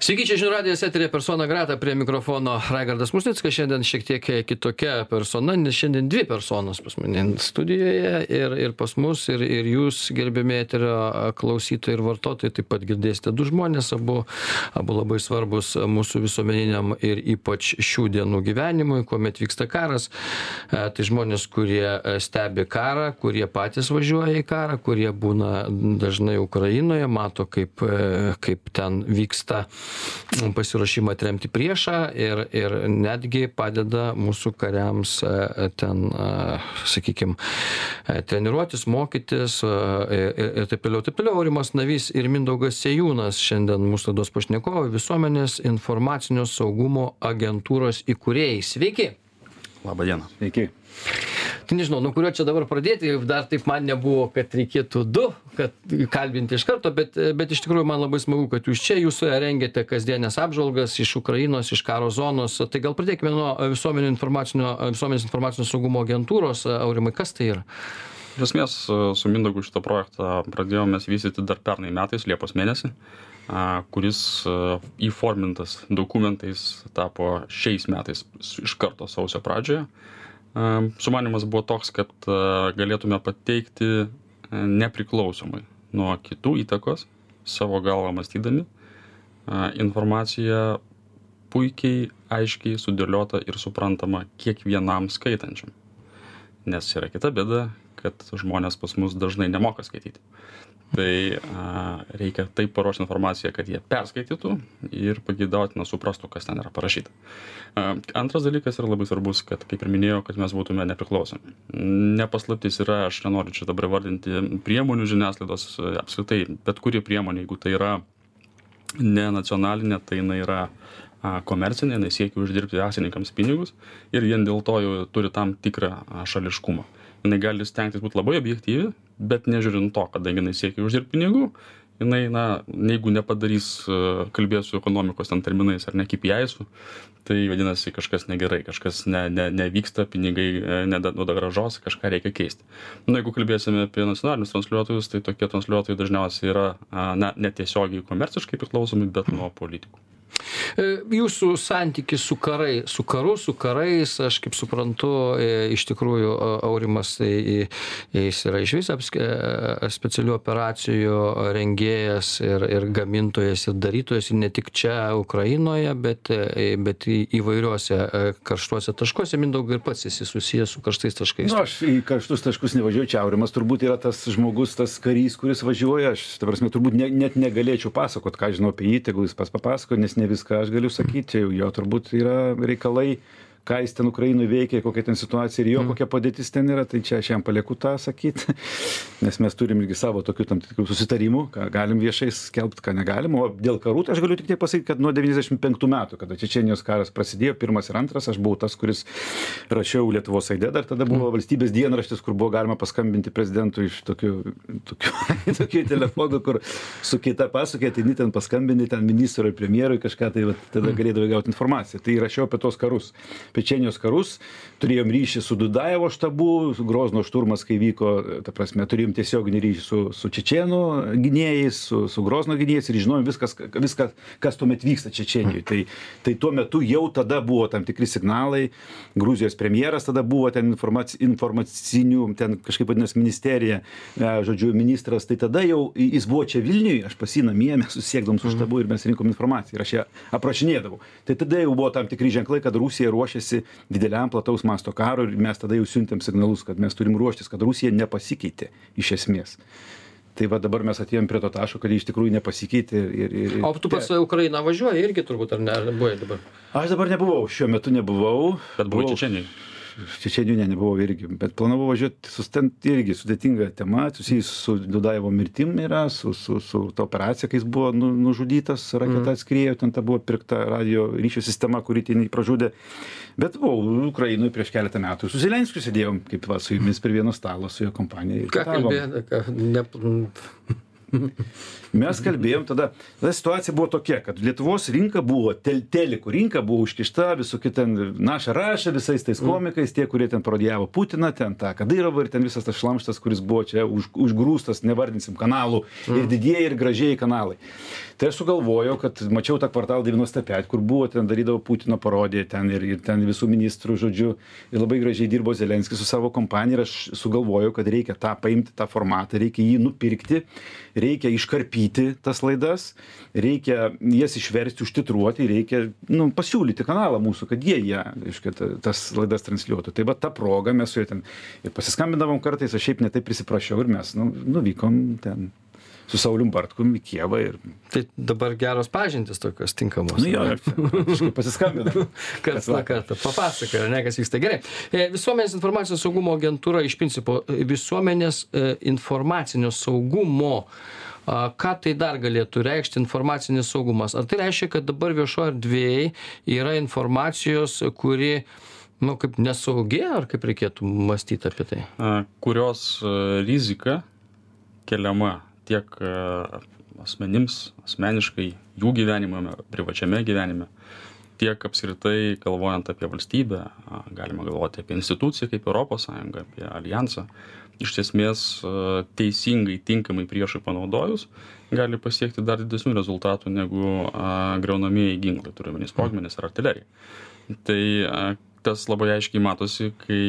Sveiki, čia žinių radijas eterė persona grata prie mikrofono Raigardas Musnickas. Šiandien šiek tiek kitokia persona, nes šiandien dvi personos pas mane studijoje ir, ir pas mus, ir, ir jūs, gerbėmi eterio klausytojai ir vartotojai, taip pat girdėsite du žmonės, abu, abu labai svarbus mūsų visuomeniniam ir ypač šių dienų gyvenimui, kuomet vyksta karas. E, tai žmonės, kurie stebi karą, kurie patys važiuoja į karą, kurie būna dažnai Ukrainoje, mato, kaip, e, kaip ten vyksta pasiruošimą atremti priešą ir, ir netgi padeda mūsų kariams e, ten, sakykime, treniruotis, mokytis e, ir, ir taip toliau. Taip toliau, Aurimas Navys ir Mindaugas Sejūnas šiandien mūsų laidos pašnekovai visuomenės informacinio saugumo agentūros įkūrėjai. Sveiki! Labą dieną. Sveiki tai nežinau nuo kurio čia dabar pradėti dar taip man nebuvo kad reikėtų du kad kalbinti iš karto bet bet iš tikrųjų man labai smagu kad jūs čia jūs rengiate kasdienes apžvalgas iš ukrainos iš karo zonos. Tai gal pradėkime nuo visuomenio informacinio visuomenės informacinio saugumo agentūros. Aurimai kas tai yra? Iš esmės su mindaugu šitą projektą pradėjom mes vystyti dar pernai metais liepos mėnesį kuris įformintas dokumentais tapo šiais metais iš karto sausio pradžioje Sumanimas buvo toks, kad galėtume pateikti nepriklausomai nuo kitų įtakos, savo galvą mąstydami, informaciją puikiai, aiškiai sudėliota ir suprantama kiekvienam skaitančiam. Nes yra kita bėda, kad žmonės pas mus dažnai nemoka skaityti tai a, reikia taip paruošti informaciją, kad jie perskaitytų ir pageidautina suprastų, kas ten yra parašyta. A, antras dalykas yra labai svarbus, kad, kaip ir minėjau, kad mes būtume nepriklausomi. Nepaslaptis yra, aš nenoriu čia dabar vardinti priemonių žiniasklaidos, apskritai, bet kuri priemonė, jeigu tai yra ne nacionalinė, tai jinai yra komercinė, jinai siekia uždirbti akcininkams pinigus ir vien dėl to jau turi tam tikrą šališkumą jinai gali stengtis būt labai objektyvi bet nežiūrint to kadangi jinai siekia uždirbt pinigų jinai na jeigu nepadarys kalbės su ekonomikos ten terminais ar ne kipiaisų tai vadinasi kažkas negerai kažkas ne ne nevyksta pinigai neduoda grąžos kažką reikia keisti. Na jeigu kalbėsime apie nacionalinius transliuotojus tai tokie transliuotojai dažniausiai yra na netiesiogiai komerciškai priklausomi bet nuo politikų. E, jūsų santykis su karai, su karu, su karais, aš kaip suprantu, e, iš tikrųjų Aurimas, tai jis yra iš vis e, specialių operacijų rengėjas ir, ir gamintojas ir darytojas, ir ne tik čia Ukrainoje, bet, bet įvairiuose karštuose taškuose. Mindaugai ir pats esi susijęs su karštais taškais. Na, nu, aš į karštus taškus nevažiuoju čia. Aurimas turbūt yra tas žmogus, tas karys, kuris važiuoja. Aš, ta prasme, turbūt ne, net negalėčiau pasakot, ką žinau apie jį, tegul jis pas papasako, nes ne viską aš galiu sakyt čia jau jo turbūt yra reikalai ką jis ten Ukrainui veikia, kokia ten situacija ir jo mm. kokia padėtis ten yra, tai čia aš jam palieku tą sakyti, nes mes turim irgi savo tokių tam tikrų susitarimų, ką galim viešai skelbti, ką negalim, o dėl karų tai aš galiu tik tiek pasakyti, kad nuo 95 metų, kada Čečenijos karas prasidėjo, pirmas ir antras, aš buvau tas, kuris rašiau Lietuvos aidė, dar tada buvo mm. valstybės dienraštis, kur buvo galima paskambinti prezidentui iš tokių, tokių, tokių telefonų, kur su kita pasakė, tai ten paskambinti ten ministrui ir premjerui kažką, tai va, tada mm. galėdavai gauti informaciją. Tai rašiau apie tos karus čečėnijos karus turėjom ryšį su dudajevo štabu grozno šturmas kai vyko ta prasme turėjom tiesioginį ryšį su su čečėnų gynėjais su su grozno gynėjais ir žinojom viskas viską kas tuomet vyksta čečėnijoj tai tai tuo metu jau tada buvo tam tikri signalai gruzijos premjeras tada buvo ten informac informacinių ten kažkaip vadinas ministerija e, žodžiu ministras tai tada jau jis buvo čia vilniuj aš pas jį namie mes susisiekdavom su štabu ir mes rinkom informaciją ir aš ją aprašinėdavau. Tai tada jau buvo tam tikri ženklai kad rusija ruošiasi dideliam plataus masto karui ir mes tada jau siuntėm signalus kad mes turim ruoštis kad rusija nepasikeitė iš esmės. Tai va dabar mes atėjom prie to taško kad ji iš tikrųjų nepasikeitė ir ir o tu pats į ukrainą važiuoji irgi turbūt ar ne? Ar buvai dabar? Aš dabar nebuvau šiuo metu nebuvau. Bet buvai čečėnijoj čečėnijoj ne nebuvau irgi bet planavau važiuot sus ten irgi sudėtinga tema susijusi su dudajevo mirtim yra su su su ta operacija kai jis buvo nu nužudytas raketa mhm. atskriejo ten ta buvo pirkta radijo ryšio sistema kuri ten jį pražudė bet buvau ukrainoj prieš keletą metų su zelenskiu sėdėjom kaip va su jumis prie vieno stalo su jo kompanija ką kalbėjot ką ne Mes kalbėjom tada, tada situacija buvo tokia, kad Lietuvos rinka buvo, tel, telikų rinka buvo užkišta, visokie ten naša rašė visais tais komikais, tie, kurie ten parodijavo Putiną, ten tą Kadairovą ir ten visas tas šlamštas, kuris buvo čia už, užgrūstas, nevardinsim kanalų, ir didieji, ir gražiai kanalai. Tai aš sugalvojau, kad mačiau tą kvartalą 95, kur buvo, ten darydavo Putino parodiją, ten ir, ir ten visų ministrų, žodžiu, ir labai gražiai dirbo Zelenskis su savo kompanija ir aš sugalvojau, kad reikia tą paimti, tą formatą, reikia jį nupirkti, reikia iškarpyti tas laidas, reikia jas išversti, užtitruoti, reikia nu, pasiūlyti kanalą mūsų, kad jie ją, aiškiai, tas laidas transliuotų. Tai va tą progą mes su juo ten ir pasiskambindavom kartais, aš šiaip netai prisiprašiau ir mes nu, nuvykom ten su Saulim Bartkum į Kievą. Ir... Tai dabar geros pažintis tokios tinkamos. Nu jo, pasiskambinau. Karts nuo karto. Papasakoja, ne, kas vyksta. Gerai. E, visuomenės informacijos saugumo agentūra iš principo e, visuomenės e, informacinio saugumo ką tai dar galėtų reikšti informacinis saugumas? Ar tai reiškia, kad dabar viešoje erdvėje yra informacijos, kuri nu, kaip nesaugi, ar kaip reikėtų mąstyti apie tai? Kurios rizika keliama tiek e, asmenims, asmeniškai, jų gyvenime, privačiame gyvenime, tiek apskritai galvojant apie valstybę, galima galvoti apie instituciją kaip ES, apie alijansą, iš esmės e, teisingai, tinkamai priešai panaudojus, gali pasiekti dar didesnių rezultatų negu greunamieji ginklai, turime sprogmenis ar artilerija. Tai tas labai aiškiai matosi, kai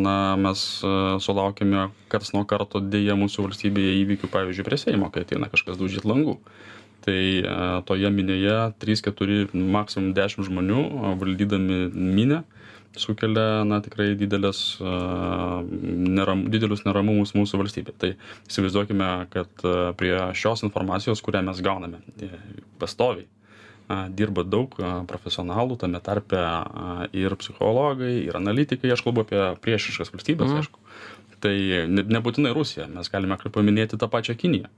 na, mes sulaukime karts nuo karto dėja mūsų valstybėje įvykių, pavyzdžiui, prie Seimo, kai ateina kažkas daužyt langų. Tai toje minėje 3-4, maksimum 10 žmonių valdydami minę sukelia na, tikrai didelės, neram, didelius neramumus mūsų valstybė. Tai įsivaizduokime, kad prie šios informacijos, kurią mes gauname pastoviai, dirba daug profesionalų, tame tarpe ir psichologai, ir analitikai, aš kalbu apie priešiškas valstybės, mm. aišku. Tai nebūtinai Rusija, mes galime paminėti tą pačią Kiniją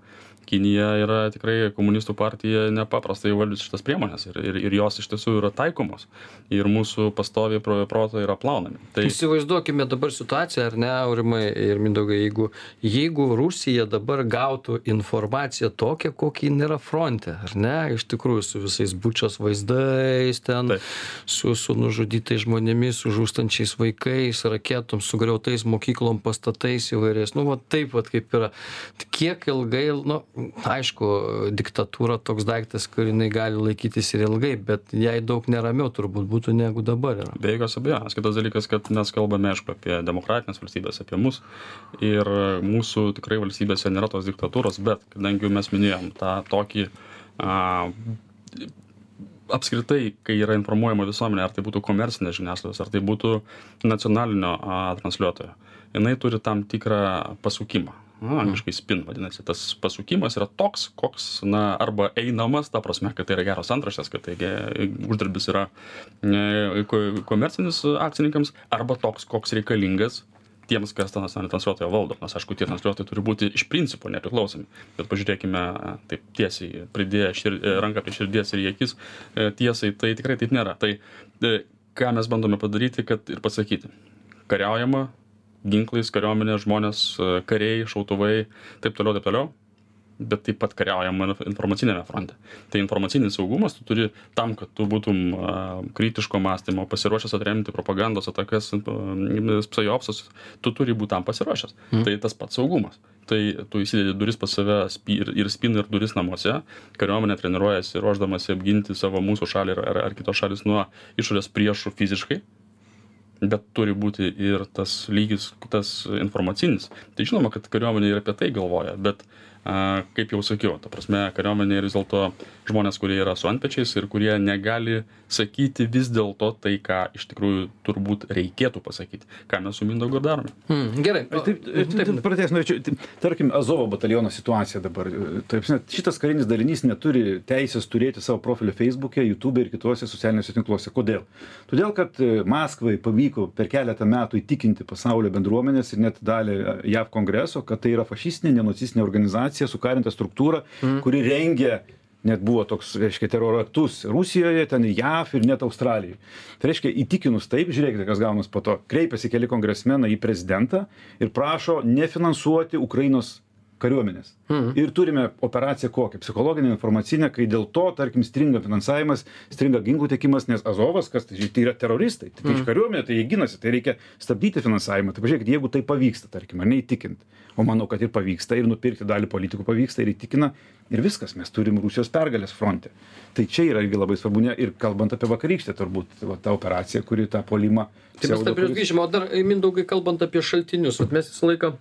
kinija yra tikrai komunistų partija nepaprastai įvaldžius šitas priemones ir, ir, ir jos iš tiesų yra taikomos ir mūsų pastoviai pro proto yra plaunami. Tai įsivaizduokime dabar situaciją, ar ne, Aurimai ir Mindaugai, jeigu, jeigu Rusija dabar gautų informaciją tokią, kokia jin yra fronte, ar ne, iš tikrųjų su visais bučios vaizdais ten, Taip. su, su nužudytais žmonėmis, su žūstančiais vaikais, raketom, sugriautais mokyklom pastatais įvairiais, nu, va taip, va kaip yra. Kiek ilgai, nu, aišku, diktatūra toks daiktas, kur jinai gali laikytis ir ilgai, bet jai daug neramiau turbūt būtų negu dabar yra. Be jokios abejonės. Kitas dalykas, kad mes kalbame, aišku, apie demokratinės valstybės, apie mus. Ir mūsų tikrai valstybėse nėra tos diktatūros, bet kadangi mes minėjom tą tokį a, apskritai, kai yra informuojama visuomenė, ar tai būtų komercinė žiniasklaidos, ar tai būtų nacionalinio a, transliuotojo, jinai turi tam tikrą pasukimą angliškai spin vadinasi tas pasukimas yra toks koks na arba einamas ta prasme kad tai yra geros antraštės kad tai ge uždarbis yra e, ko komercinis akcininkams arba toks koks reikalingas tiems kas tą nacionalinį transliuotoją valdo. Nors aišku tie transliuotojai turi būti iš principo nepriklausomi. Bet pažiūrėkime taip tiesiai pridėję šir ranką prie širdies ir į akis e, tiesai tai tikrai taip nėra. Tai e, ką mes bandome padaryti kad ir pasakyti. Kariaujama ginklais kariuomenė žmonės kariai šautuvai taip toliau taip toliau. Bet taip pat kariaujama informaciniame fronte. Tai informacinis saugumas tu turi tam kad tu būtum kritiško mąstymo pasiruošęs atremti propagandos atakas psajopsus tu turi būt tam pasiruošęs. Mm. tai tas pats saugumas. Tai tu įsidedi duris pas save ir ir spyną ir duris namuose. Kariuomenė treniruojasi ruošdamasi apginti savo mūsų šalį ar ar kitos šalys nuo išorės priešų fiziškai bet turi būti ir tas lygis tas informacinis. Tai žinoma kad kariuomenė ir apie tai galvoja bet a kaip jau sakiau ta prasme kariuomenė vis dėlto žmonės kurie yra su antpečiais ir kurie negali sakyti vis dėlto tai ką iš tikrųjų turbūt reikėtų pasakyti. Ką mes su mindaugu ir darome? Hmm, gerai. O taip taip pratęst norėčiau tarkim azovo bataliono situacija dabar. Ta prasme šitas karinis dalinys neturi teisės turėti savo profilį feisbuke jutube ir kituose socialiniuose tinkluose. Kodėl? Todėl kad e, maskvai pavyko per keletą metų įtikinti pasaulio bendruomenes ir net dalį e, jav kongreso kad tai yra fašistinė nenacistinė organizacija organizacija, sukarinta struktūra, mm. kuri rengia net buvo toks, reiškia, teroro aktus Rusijoje, ten JAF ir net Australijoje. Tai reiškia, įtikinus taip, žiūrėkite, kas gaunas po to. Kreipiasi keli kongresmenai į prezidentą ir prašo nefinansuoti Ukrainos kariuomenės. Mhm. Ir turime operaciją kokią? Psichologinę, informacinę, kai dėl to, tarkim, stringa finansavimas, stringa ginklų tiekimas, nes Azovas, kas tai, tai yra teroristai, tai, tai iš kariuomenė, tai jie ginasi, tai reikia stabdyti finansavimą. Tai pažiūrėkit, jeigu tai pavyksta, tarkim, ar neįtikint, o manau, kad ir pavyksta, ir nupirkti dalį politikų pavyksta, ir įtikina, ir viskas, mes turim Rusijos pergalės fronte. Tai čia yra irgi labai svarbu, ne, ir kalbant apie vakarykštę, turbūt, va, ta operacija, kuri tą polimą. Tai mes taip ir grįžime, o dar, Mindaugai, kalbant apie šaltinius, vat mes visą laiką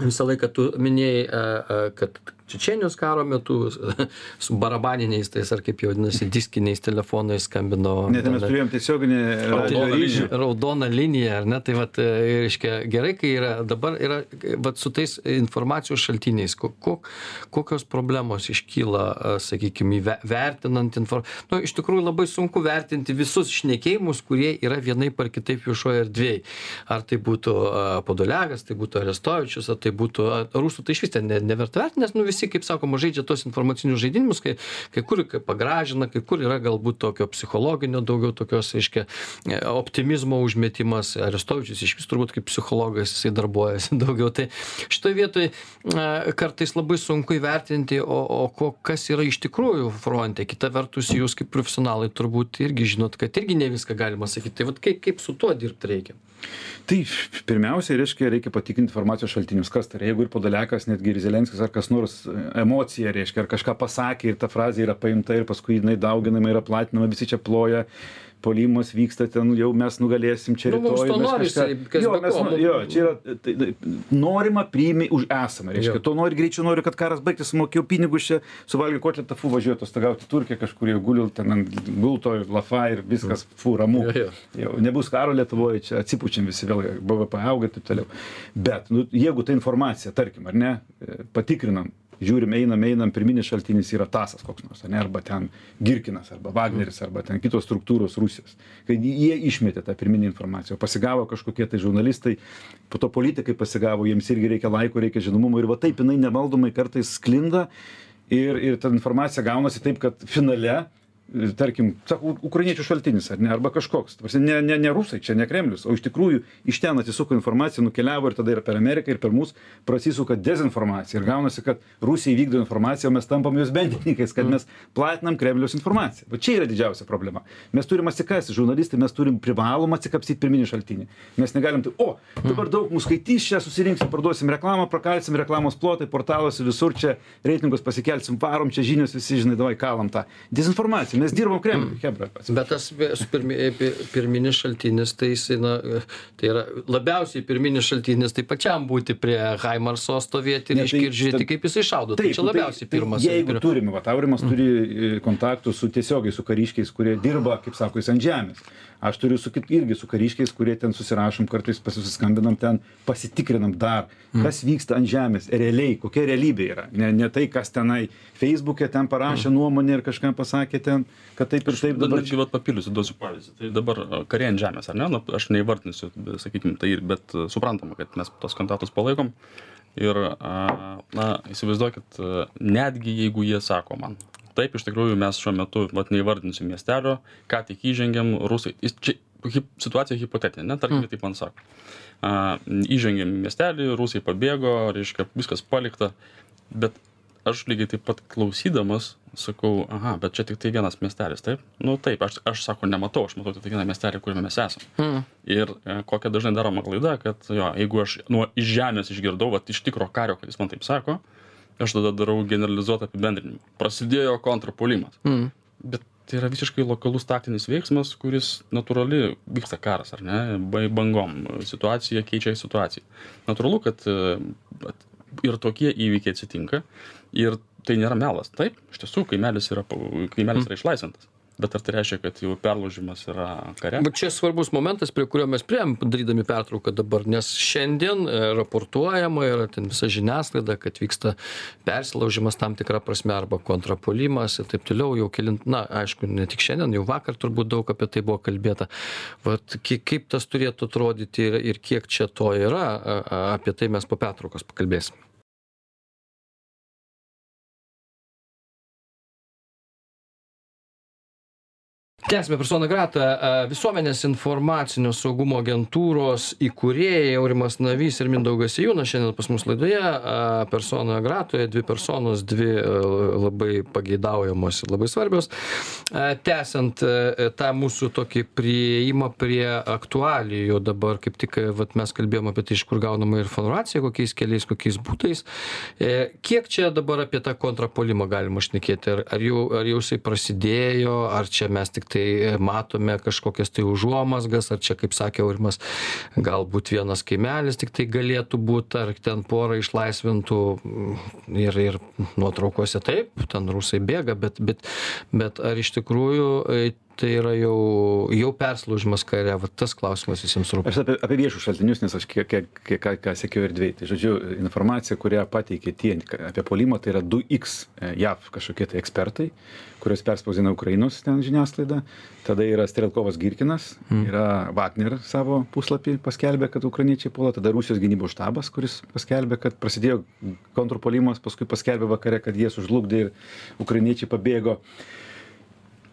visą laiką tu minėjai, e, e, kad čečėnijos karo metu su barabaniniais tais, ar kaip jau vadinasi, diskiniais telefonais skambino. Net tai mes turėjom tiesioginį raudoną liniją. Raudoną liniją, ar ne? Tai vat, e, reiškia, gerai, kai yra, dabar yra, vat, su tais informacijos šaltiniais, ko, ko, kokios problemos iškyla, sakykime, vertinant informaciją. Nu, iš tikrųjų labai sunku vertinti visus šnekėjimus, kurie yra vienaip ar kitaip viešoje erdvėje. Ar tai būtų Podolegas, tai būtų Arestovičius, ar tai būtų rusų, tai iš vis ten ne, neverta vertinti, nes nu, visi, kaip sakoma, žaidžia tos informacinius žaidimus, kai, kai kur pagražina, kai kur yra galbūt tokio psichologinio, daugiau tokios, aiškiai, e, optimizmo užmetimas. Arestovičius iš vis turbūt kaip psichologas jisai darbuojasi daugiau. Tai šitoje vietoje kartais labai sunku įvertinti, o, o ko, kas yra iš tikrųjų fronte. Kita vertus, jūs kaip profesionalai turbūt irgi žinot, kad irgi ne viską galima sakyti. Tai vat, kaip, kaip su tuo dirbti reikia? Tai pirmiausia, reiškia, reikia patikrinti informacijos šaltinius, kas tai yra. Jeigu ir Podalekas, netgi ir Zelenskis ar kas nors e, emocija, reiškia, ar kažką pasakė ir ta frazė yra paimta ir paskui jinai dauginama, yra platinama, visi čia ploja, puolimas vyksta ten jau mes nugalėsim čia Nu, rytoj. to mes kažką- kas jo, mes, nu- nu- jo, čia yra tai, tai, norima priimi už esamą. Reiškia, Jo. to nori greičiau, nori, kad karas baigtųsi, mokėjau pinigus čia, suvalgiau kotletą, fu važiuoju atostogauti Turkiją, kažkur jau guliu ten ant gulto ir lafa ir viskas, fu ramu. Jo, jo. Jau nebus karo Lietuvoje, čia atsipučiam visi vėl, BVP auga ir taip toliau. Bet nu, jeigu ta informacija, tarkim, ar ne, e, patikrinam, žiūrim, einam, einam, pirminis šaltinis yra tasas koks nors, ar ne, arba ten Girkinas, arba Wagneris, arba ten kitos struktūros Rusijos. Kai jie išmetė tą pirminį informaciją, o pasigavo kažkokie tai žurnalistai, po to politikai pasigavo, jiems irgi reikia laiko, reikia žinomumo ir va taip jinai nevaldomai kartais sklinda ir, ir ta informacija gaunasi taip, kad finale tarkim, sako, ukrainiečių šaltinis, ar ne, arba kažkoks. Ta prasme, Ne, ne, ne rusai, čia ne Kremlius, o iš tikrųjų iš ten atsisuko informacija, nukeliavo ir tada ir per Ameriką, ir per mus prasisuka dezinformacija. Ir gaunasi, kad Rusija įvykdo informaciją, o mes tampam jos bendrininkais, kad mes platinam Kremliaus informaciją. Va čia yra didžiausia problema. Mes turim atsikasti, žurnalistai, mes turim privalom atsikapsyti pirminį šaltinį. Mes negalim, tai, o, dabar daug mūsų skaitys, čia susirinksim, parduosim reklamą, prakalsim reklamos plotai, portaluose, visur čia reitingus pasikelsim, varom, čia žinios visi, žinai, davai kalam tą. Dezinformacija, mes dirbam Kremliui, Hebra. Bet tas pirmi, pi- pirminis šaltinis, tai jisai, na, tai yra labiausiai pirminis šaltinis, tai pačiam būti prie Haimarso stovėti Ne, tai ir žiūrėti, kaip jisai šaudo. Tai čia nu labiausiai tai pirmas. Jeigu pir- turime, va, Aurimas turi e, kontaktų su tiesiogiai su kariškiais, kurie dirba, kaip sako, jis ant žemės. Aš turiu su kit, irgi su kariškiais, kurie ten susirašom, kartais pasiskambinam ten, pasitikrinam dar, kas vyksta ant žemės, realiai, kokia realybė yra. Ne, ne tai, kas tenai Facebook'e ten parašė nuomonę ir kažkam pasakė ten, kad taip ir taip dabar. Netgi vat papildysiu, duosiu pavyzdį. Tai dabar kariai ant žemės, ar ne? Na, aš neįvardinsiu, sakykime, tai, bet suprantama, kad mes tos kontaktus palaikom. Ir, a, na, įsivaizduokit, netgi jeigu jie sako man, taip, iš tikrųjų mes šiuo metu, vat neįvardinsiu miestelio, ką tik įžengėm, rusai, čia hip, situacija hipotetinė, ne, tarkime, taip man sako. A, įžengėm miestelį, rusai pabėgo, reiškia, viskas palikta, bet aš lygiai taip pat klausydamas sakau, aha, bet čia tik tai vienas miestelis, taip? Nu taip, aš, aš sako, nematau, aš matau tik tai vieną miestelį, kuriame mes esame. Mm. Ir e, kokia dažnai daroma klaida, kad jo, jeigu aš nuo iš žemės išgirdau, va, iš tikro kario, kad jis man taip sako, aš tada darau generalizuotą apibendrinimą. Prasidėjo kontrapolimas. Mm. Bet tai yra visiškai lokalus taktinis veiksmas, kuris natūrali vyksta karas, ar ne? Ba- Bangom situacija keičia situaciją. Natūralu, kad e, vat ir tokie įvykiai atsitinka ir tai nėra melas. Taip, iš tiesų, kaimelis yra, kaimelis yra išlaisvintas. Bet ar tai reiškia, kad jau perlaužimas yra kare? Bet čia svarbus momentas, prie kurio mes prieėm, darydami pertrauką dabar, nes šiandien e, raportuojama yra ten visa žiniasklaida, kad vyksta persilaužimas tam tikrą prasme arba kontrapolimas ir taip toliau, jau kelint, na, aišku, ne tik šiandien, jau vakar turbūt daug apie tai buvo kalbėta. Vat kaip tas turėtų atrodyti ir, ir kiek čia to yra, apie tai mes po pertraukos pakalbėsim. Tęsiame persona grata visuomenės informacinio saugumo agentūros įkūrėjai aurimas navys ir mindaugas sėjūnas šiandien pas mus laidoje. Persona gratoje dvi personos dvi labai pageidaujamos ir labai svarbios. Tęsiant tą mūsų tokį priėjimą prie aktualijų dabar kaip tik vat mes kalbėjom apie tai iš kur gaunama informacija kokiais keliais kokiais būdais. E, kiek čia dabar apie tą kontrpuolimą galima šnekėti? Ar ar jau ar jau jisai prasidėjo? Ar čia mes tiktai tai matome kažkokias tai užuomazgas ar čia kaip sakė aurimas galbūt vienas kaimelis tiktai galėtų būt ar ten porą išlaisvintų ir ir nuotraukose taip ten rusai bėga bet bet bet ar iš tikrųjų tai yra jau jau persilaužimas kare vat tas klausimas visiems rūpi. Aš apie apie viešus šaltinius nes aš kiek kiek kiek ką ką sekiau erdvėj. Tai žodžiu informacija kurią pateikė tie apie puolimą tai yra du iks e, jav kažkokie tai ekspertai kuriuos perspausdina ukrainos ten žiniasklaida. Tada yra strelkovas girkinas mm. yra wagner savo puslapy paskelbė kad ukrainiečiai puola. Tada rusijos gynybos štabas kuris paskelbė kad prasidėjo kontrpuolimas paskui paskelbė vakare kad jie sužlugdė ir ukrainiečiai pabėgo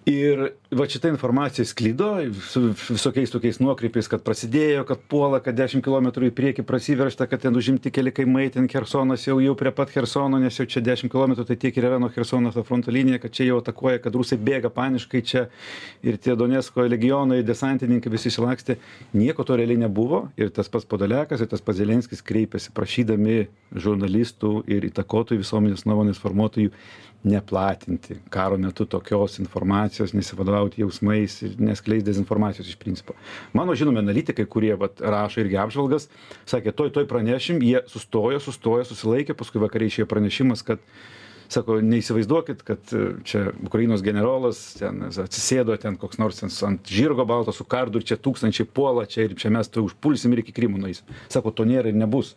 ir vat šita informacija sklido su visokiais tokiais nuokrypiais kad prasidėjo kad puola kad dešim kilometrų į priekį prasiveržta kad ten užimti keli kaimai ten chersonas jau jau prie pat chersono nes jau čia dešim kilometrų tai tiek ir yra nuo chersono ta fronto linija kad čia jau atakuoja kad rusai bėga paniškai čia ir tie donecko legionai desantininkai visi išsilakstė. Nieko to realiai nebuvo ir tas pats podoliakas ir tas pats zelenskis kreipėsi prašydami žurnalistų ir įtakotojų visuomenės nuomonės formuotojų neplatinti karo metu tokios informacijos nesivadovauti jausmais ir neskleist dezinformacijos iš principo. Mano žinomi analitikai kurie vat rašo irgi apžvalgas sakė tuoj tuoj pranešim. Jie sustojo sustojo susilaikė paskui vakare išėjo pranešimas kad sako neįsivaizduokit kad e, čia ukrainos generolas ten atsisėdo ten koks nors ten ant žirgo balto su kardu ir čia tūkstančiai puola čia ir čia mes tuoj užpulsim ir iki krymo nueisim. Sako to nėra ir nebus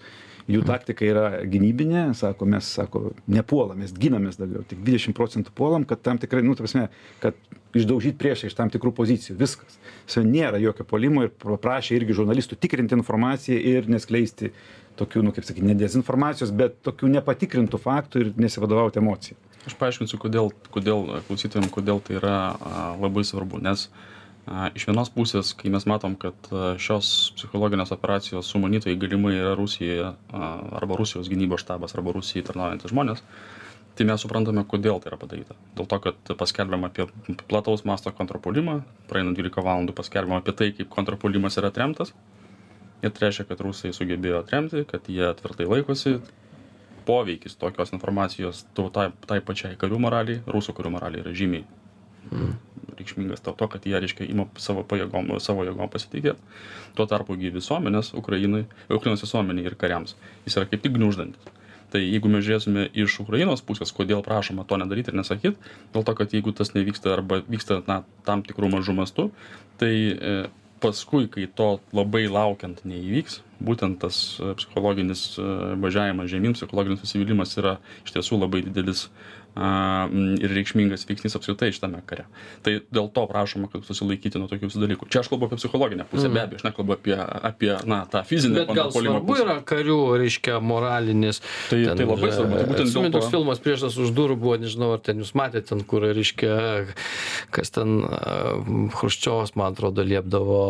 jų taktika yra gynybinė sako mes sako nepuolam mes ginamės daugiau tik dvidešim procentų puolam kad tam tikrai nu ta prasme kad išdaužyt priešą iš tam tikrų pozicijų viskas. Ta nėra jokio puolimo ir paprašė irgi žurnalistų tikrinti informaciją ir neskleisti tokių nu kaip sakyt ne dezinformacijos bet tokių nepatikrintų faktų ir nesivadovauti emocija. Aš paaiškinsiu kodėl kodėl klausytojam kodėl tai yra labai svarbu nes iš vienos pusės kai mes matom kad šios psichologinės operacijos sumanytojai galimai yra rusijoje arba rusijos gynybos štabas arba rusijai tarnaujantys žmonės tai mes suprantame kodėl tai yra padaryta. Dėl to kad paskelbiama apie plataus masto kontrpuolimą praeina dvylika valandų paskelbiama apie tai kaip kontrpuolimas yra atremtas. Ir tai reiškia kad rusai sugebėjo atremti kad jie tvirtai laikosi. Poveikis tokios informacijos to tai tai pačiai karių moralei rusų karių moralei yra žymiai mm reikšmingas dėl to, kad jie, reiškia, ima savo pajėgom, savo jėgom pasitikėti. Tuo tarpu gi visuomenės, Ukrainai, Ukrainos visuomeniai ir kariams, jis yra kaip tik gniuždantis. Tai jeigu mes žiūrėsime iš Ukrainos pusės, kodėl prašoma to nedaryti ir nesakyti, dėl to, kad jeigu tas nevyksta arba vyksta na, tam tikrų mažų mastų, tai e, paskui, kai to labai laukiant neįvyks, būtent tas e, psichologinis e, važiavimas žemyn, psichologinis nusivylimas yra iš tiesų labai didelis ir reikšmingas veiksnys apskritai šitame kare. Tai dėl to prašoma, kad susilaikyti nuo tokių dalykų. Čia aš kalbu apie psichologinę pusę, mm. be abejo, aš nekalbu apie, apie na, tą fizinę pusę. Gal svarbu pusę. yra karių, reiškia, moralinis. Tai, ten, tai labai svarbu. Tai būtent dėl to. filmas priešas už durų buvo, nežinau, ar ten jūs matėte, ten, kur, reiškia, kas ten Hruščiovas, man atrodo, liepdavo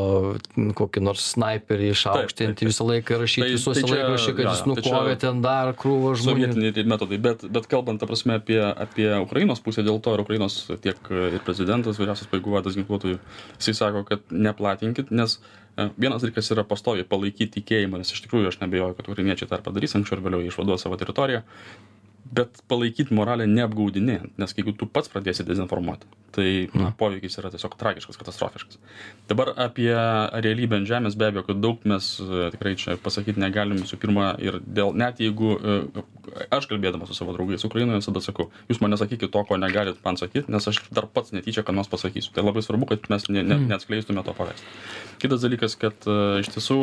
kokį nors sniperį išaukštinti visą laiką rašyti tai, visuose tai laikraščiuose, kad jis nukovė ten dar krūvą žmonių. Sovietiniai metodai, bet, bet kalbant, ta prasme, apie apie ukrainos pusę dėl to ir ukrainos tiek ir prezidentas vyriausias pajėgų vadas ginkluotųjų jisai sako kad neplatinkit nes e, vienas dalykas yra pastoviai palaikyt tikėjimą nes iš tikrųjų aš neabejoju kad ukrainiečiai tą padarys anksčiau ar vėliau išvaduos savo teritoriją bet palaikyt moralę neapgaudinėjant nes jeigu tu pats pradėsi dezinformuoti tai mm. poveikis yra tiesiog tragiškas katastrofiškas dabar apie realybę ant žemės be abejo kad daug mes e, tikrai čia pasakyt negalim visų pirma ir dėl net jeigu e, aš kalbėdamas su savo draugais ukrainoje visada sakau jūs man nesakykit to ko negalit man sakyt nes aš dar pats netyčia ką nors pasakysiu tai labai svarbu kad mes ne ne mm. neatskleistume to paveikslo kitas dalykas kad e, iš tiesų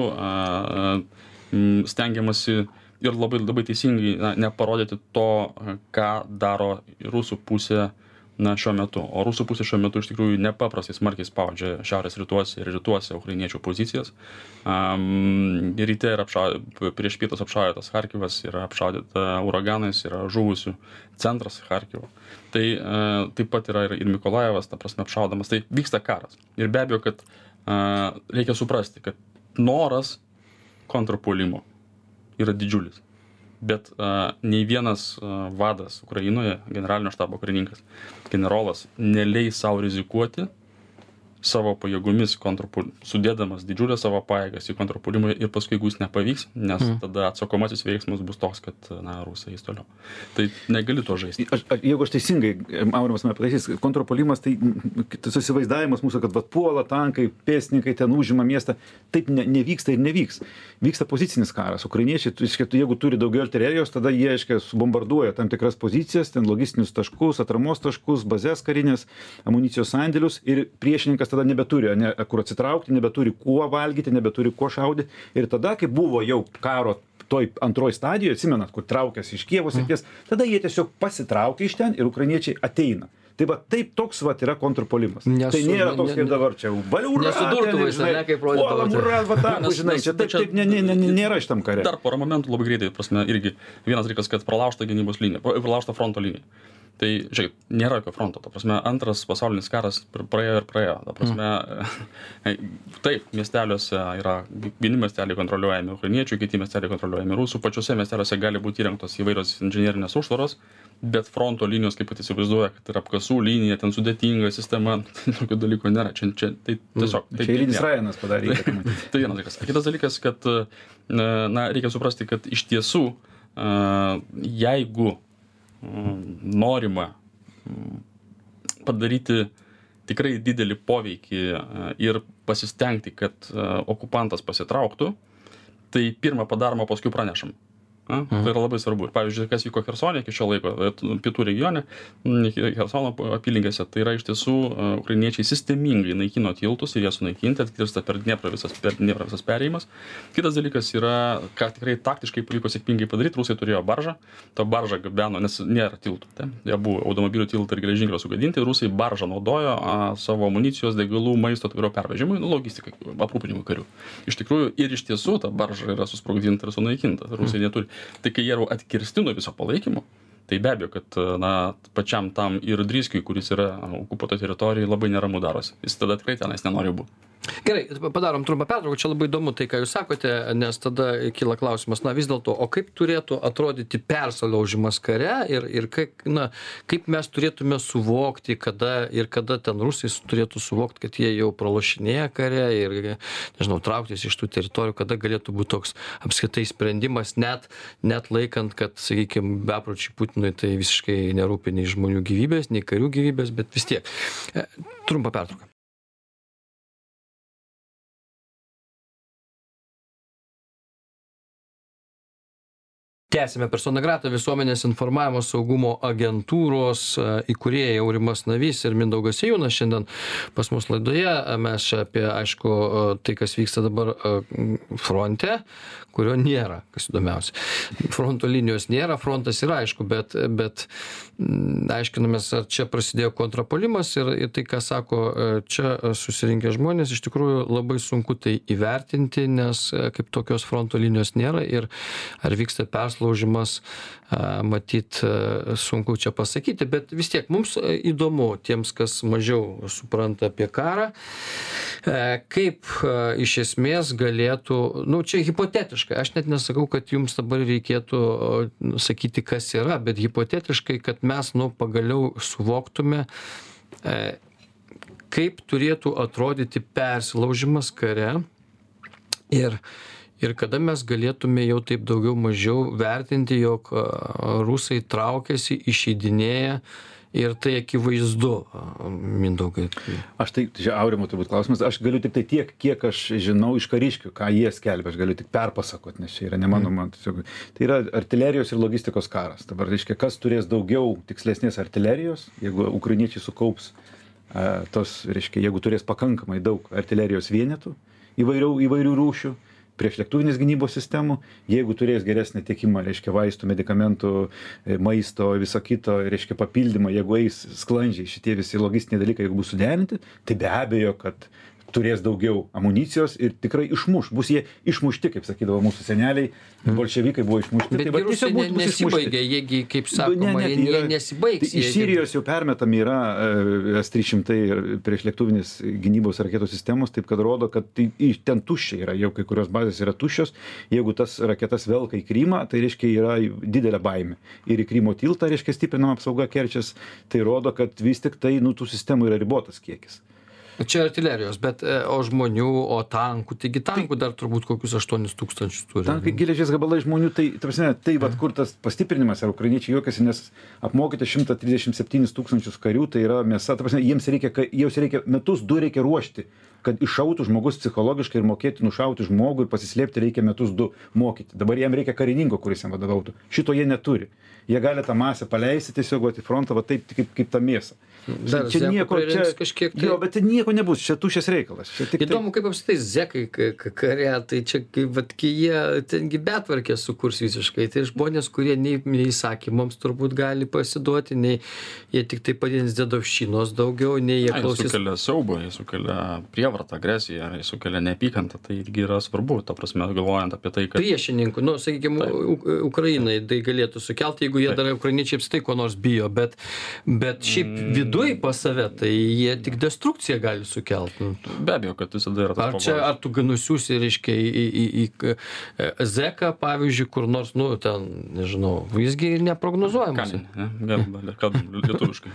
stengiamasi ir labai labai teisingai na neparodyti to ką daro rusų pusė na šiuo metu. O rusų pusė šiuo metu iš tikrųjų nepaprastai smarkiai spaudžia šiaurės rytuose ir rytuose ukrainiečių pozicijas. Am, ryte yra apšau prieš pietus apšaudytas charkivas yra apšaudyta uraganais yra žuvusių centras charkivo. Tai a, taip pat yra ir, ir mikolajevas ta prasme apšaudomas. Tai vyksta karas. Ir be abejo kad a, reikia suprasti kad noras kontrpuolimo yra didžiulis. Bet a, nei vienas a, vadas Ukrainoje, generalinio štabo karininkas, generolas, neleis savo rizikuoti savo pajėgomis kontrpul sudėdamas didžiules savo pajėgas į kontrpuolimą ir paskui jeigu jis nepavyks nes Mhm. tada atsakomasis veiksmas bus toks kad na rusai eis toliau tai negali to žaisti Aš, aš, jeigu aš teisingai, Aurimas mane pataisys, kontrpolimas, tai mm, tas įsivaizdavimas mūsų, kad vat, puola tankai, pėstininkai ten užima miestą, taip ne, nevyksta ir nevyks. Vyksta pozicinis karas. Ukrainiečiai, reiškia, jeigu turi daugiau artilerijos, tada jie, aiškiai, subombarduoja tam tikras pozicijas, ten logistinius taškus, atramos taškus, bazės karinės, amunicijos sandėlius ir priešininkas tada nebeturi, ne, kur atsitraukti, nebeturi kuo valgyti, nebeturi kuo šaudyti. Ir tada, kai buvo jau karo toj antroj stadijoj, atsimenat, kur traukėsi iš Kievo srities, tada jie tiesiog pasitraukia iš ten ir ukrainiečiai ateina. Tai va taip toks va yra kontrpolimas. Nesu- tai nėra toks kaip dabar čia. Valiu, Nesudurtuvais, ar ne, kaip rodydavo čia. Ura, va tą, Nes- žinai, čia taip, taip ne, ne, ne, nėra šitam kare. dar porą momentų labai greitai prasme irgi vienas dalykas kad pralaužta gynybos linija pra- pralaužta fronto linija tai žiūrėkit nėra jokio fronto ta prasme antras pasaulinis karas pr- praėjo ir praėjo ta prasme taip miesteliuose yra vieni miesteliai kontroliuojami ukrainiečių kiti miesteliai kontroliuojami rusų pačiuose miesteliuose gali būti įrengtos įvairios inžinerinės užtvaros bet fronto linijos kaip pat įsivaizduoja kad yra apkasų linija ten sudėtinga sistema tokio dalyko nėra čia čia tai tiesiog taip Čia eilinis nėra. Ryanas padarė. pamatyti. Tai vienas dalykas. Kitas dalykas, kad na, na, reikia suprasti, kad iš tiesų, a, jeigu mm, norima mm, padaryti tikrai didelį poveikį a, ir pasistengti, kad a, okupantas pasitrauktų, tai pirmą padaroma, paskui pranešam. Na, tai yra labai svarbu. Ir pavyzdžiui, kas vyko Hersonė iki šio laiko, e, t- pietų regione, m, Hersono apylinkėse, tai yra iš tiesų e, ukrainiečiai sistemingai naikino tiltus ir jie sunaikinti, atkirsta per Dnieprą visas, per Dnieprą visas perėjimas. Kitas dalykas yra, ką tikrai taktiškai pavyko sėkmingai padaryti, rusai turėjo baržą, ta barža gabeno, nes nėra tiltų. Tai, jie buvo automobilių tiltai ir geležinkelio sugadinti, rusai baržą naudojo a, savo amunicijos, degalų, maisto, tviro pervežimui, nu, logistikai, aprūpinimui karių. Iš tikrųjų ir iš tiesų ta barža yra susprogdinta ir sunaikinta. Rusai neturi. Tai kai jie jau atkirsti nuo viso palaikymo, tai be abejo, kad na, pačiam tam ir Dryskiui, kuris yra okupuoto teritorijoje, labai neramu darosi. Jis tada tikrai tenais nenori būti. Gerai, padarom trumpą pertrauką, čia labai įdomu tai, ką jūs sakote, nes tada kyla klausimas, na vis dėlto, o kaip turėtų atrodyti persalaužimas kare ir, ir kaip, na, kaip mes turėtume suvokti, kada ir kada ten rusai turėtų suvokti, kad jie jau pralošinėja kare ir, nežinau, trauktis iš tų teritorijų, kada galėtų būti toks apskritai sprendimas, net, net laikant, kad, sakykime, bepročiai Putinui tai visiškai nerūpi nei žmonių gyvybės, nei karių gyvybės, bet vis tiek. E, Trumpa pertrauka. Tęsiame persona grata visuomenės informavimo saugumo agentūros e, įkūrėjai aurimas navys ir mindaugas sėjūnas šiandien pas mus laidoje. Mes čia apie aišku e, tai kas vyksta dabar e, fronte kurio nėra kas įdomiausia. Fronto linijos nėra frontas yra aišku bet bet m, aiškinamės ar čia prasidėjo kontrpuolimas ir ir tai ką sako čia susirinkę žmonės iš tikrųjų labai sunku tai įvertinti nes kaip tokios fronto linijos nėra ir ar vyksta persilaužimas a, matyt sunku čia pasakyti bet vis tiek mums įdomu tiems kas mažiau supranta apie karą e, kaip iš esmės galėtų nu čia hipotetiškai aš net nesakau kad jums dabar reikėtų sakyti kas yra bet hipotetiškai kad mes nu pagaliau suvoktume e, kaip turėtų atrodyti persilaužimas kare. Ir ir kada mes galėtume jau taip daugiau mažiau vertinti jog rusai traukiasi išeidinėja ir tai akivaizdu mindaugai. Aš tai, čia Aurimo turbūt klausimas, aš galiu tik tai tiek, kiek aš žinau iš kariškių, ką jie skelbia, aš galiu tik perpasakot, nes čia yra ne mano, man tiesiog, tai yra artilerijos ir logistikos karas. Dabar, reiškia, kas turės daugiau tikslesnės artilerijos, jeigu ukrainiečiai sukaups tos, reiškia, jeigu turės pakankamai daug artilerijos vienetų įvairių, įvairių rūšių, priešlėktuvinės gynybos sistemų. Jeigu turės geresnį tiekimą reiškia vaistų medikamentų e, maisto viso kito reiškia papildymą jeigu eis sklandžiai šitie visi logistiniai dalykai jeigu bus suderinti tai be abejo kad turės daugiau amunicijos ir tikrai išmuš bus jie išmušti kaip sakydavo mūsų seneliai bolševikai buvo išmušti tai va gi tiesiog ne, bus, bus nesibaigia, jiegi, kaip Ne, sakoma, ne, jie, tai jie yra- nesibaigs. Tai iš jie- Sirijos jau permetami yra e, S-300 ir priešlėktuvinės gynybos raketų sistemos, taip kad rodo, kad tai, ten tuščia yra, jau kai kurios bazės yra tuščios. Jeigu tas raketas velka į Krymą, tai reiškia yra didelė baimė. Ir į Krymo tiltą, reiškia, stiprinama apsauga kerčias, tai rodo, kad vis tik tai, nu, tų sistemų yra ribotas kiekis. Čia artilerijos, bet e, o žmonių, o tankų, taigi tankų dar turbūt kokius 8 tūkstančius turi. Tankai geležies gabalai žmonių, tai, ta prasme, tai vad kur tas pastiprinimas, ar ukrainiečiai juokiasi, nes apmokyti 137 tūkstančius karių, tai yra mėsa, ta prasme, jiems reikia, ka- jiems reikia metus, du reikia ruošti, kad iššautų žmogus psichologiškai ir mokėti nušauti žmogų ir pasislėpti reikia metus du mokyti. Dabar jam reikia karininko, kuris jam vadovautų. Šito jie neturi. Jie gali tą masę paleisti tiesiog vat į frontą, va taip kaip, kaip tą mėsą. Dar čia nieko, čia, kažkiek tai- jo, bet ten nieko nebus, čia tušės reikalas. Čia tik tai- Įdomu, kaip apskritai zekai kare, tai čia, kaip, vat, kai jie tengi betvarkė sukurs visiškai, tai žmonės, kurie nei, nei įsakymams turbūt gali pasiduoti, nei jie tik tai padins dedovščinos daugiau, nei jie klausys. sukelia siaubą, jis sukelia prievartą, agresiją, jis sukelia neapykantą, tai irgi yra svarbu, ta prasme, galvojant apie tai, kad... priešininkų, nu, sakykime. Ukrainai tai galėtų sukelti, jeigu jie Taip. dar ukrainiečiai apstai ko nors bijo, bet, bet šiaip Mm. viduj pas save, tai jie tik destrukciją gali sukelti. Nu. Be abejo, kad visada yra tas Ar čia, ar tu nusiųsi, reiškia, į, į, į, į e, Zeką, pavyzdžiui, kur nors, nu, ten, nežinau, visgi neprognozuojamas. Kalin, ne? Gal, gal, kalbam lietuviškai.